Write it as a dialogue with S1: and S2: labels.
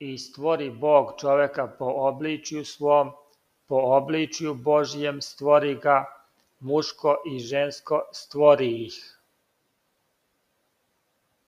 S1: I stvori Bog čoveka po обличју svom, po обличју Božjem stvori ga, muško i žensko stvori ih.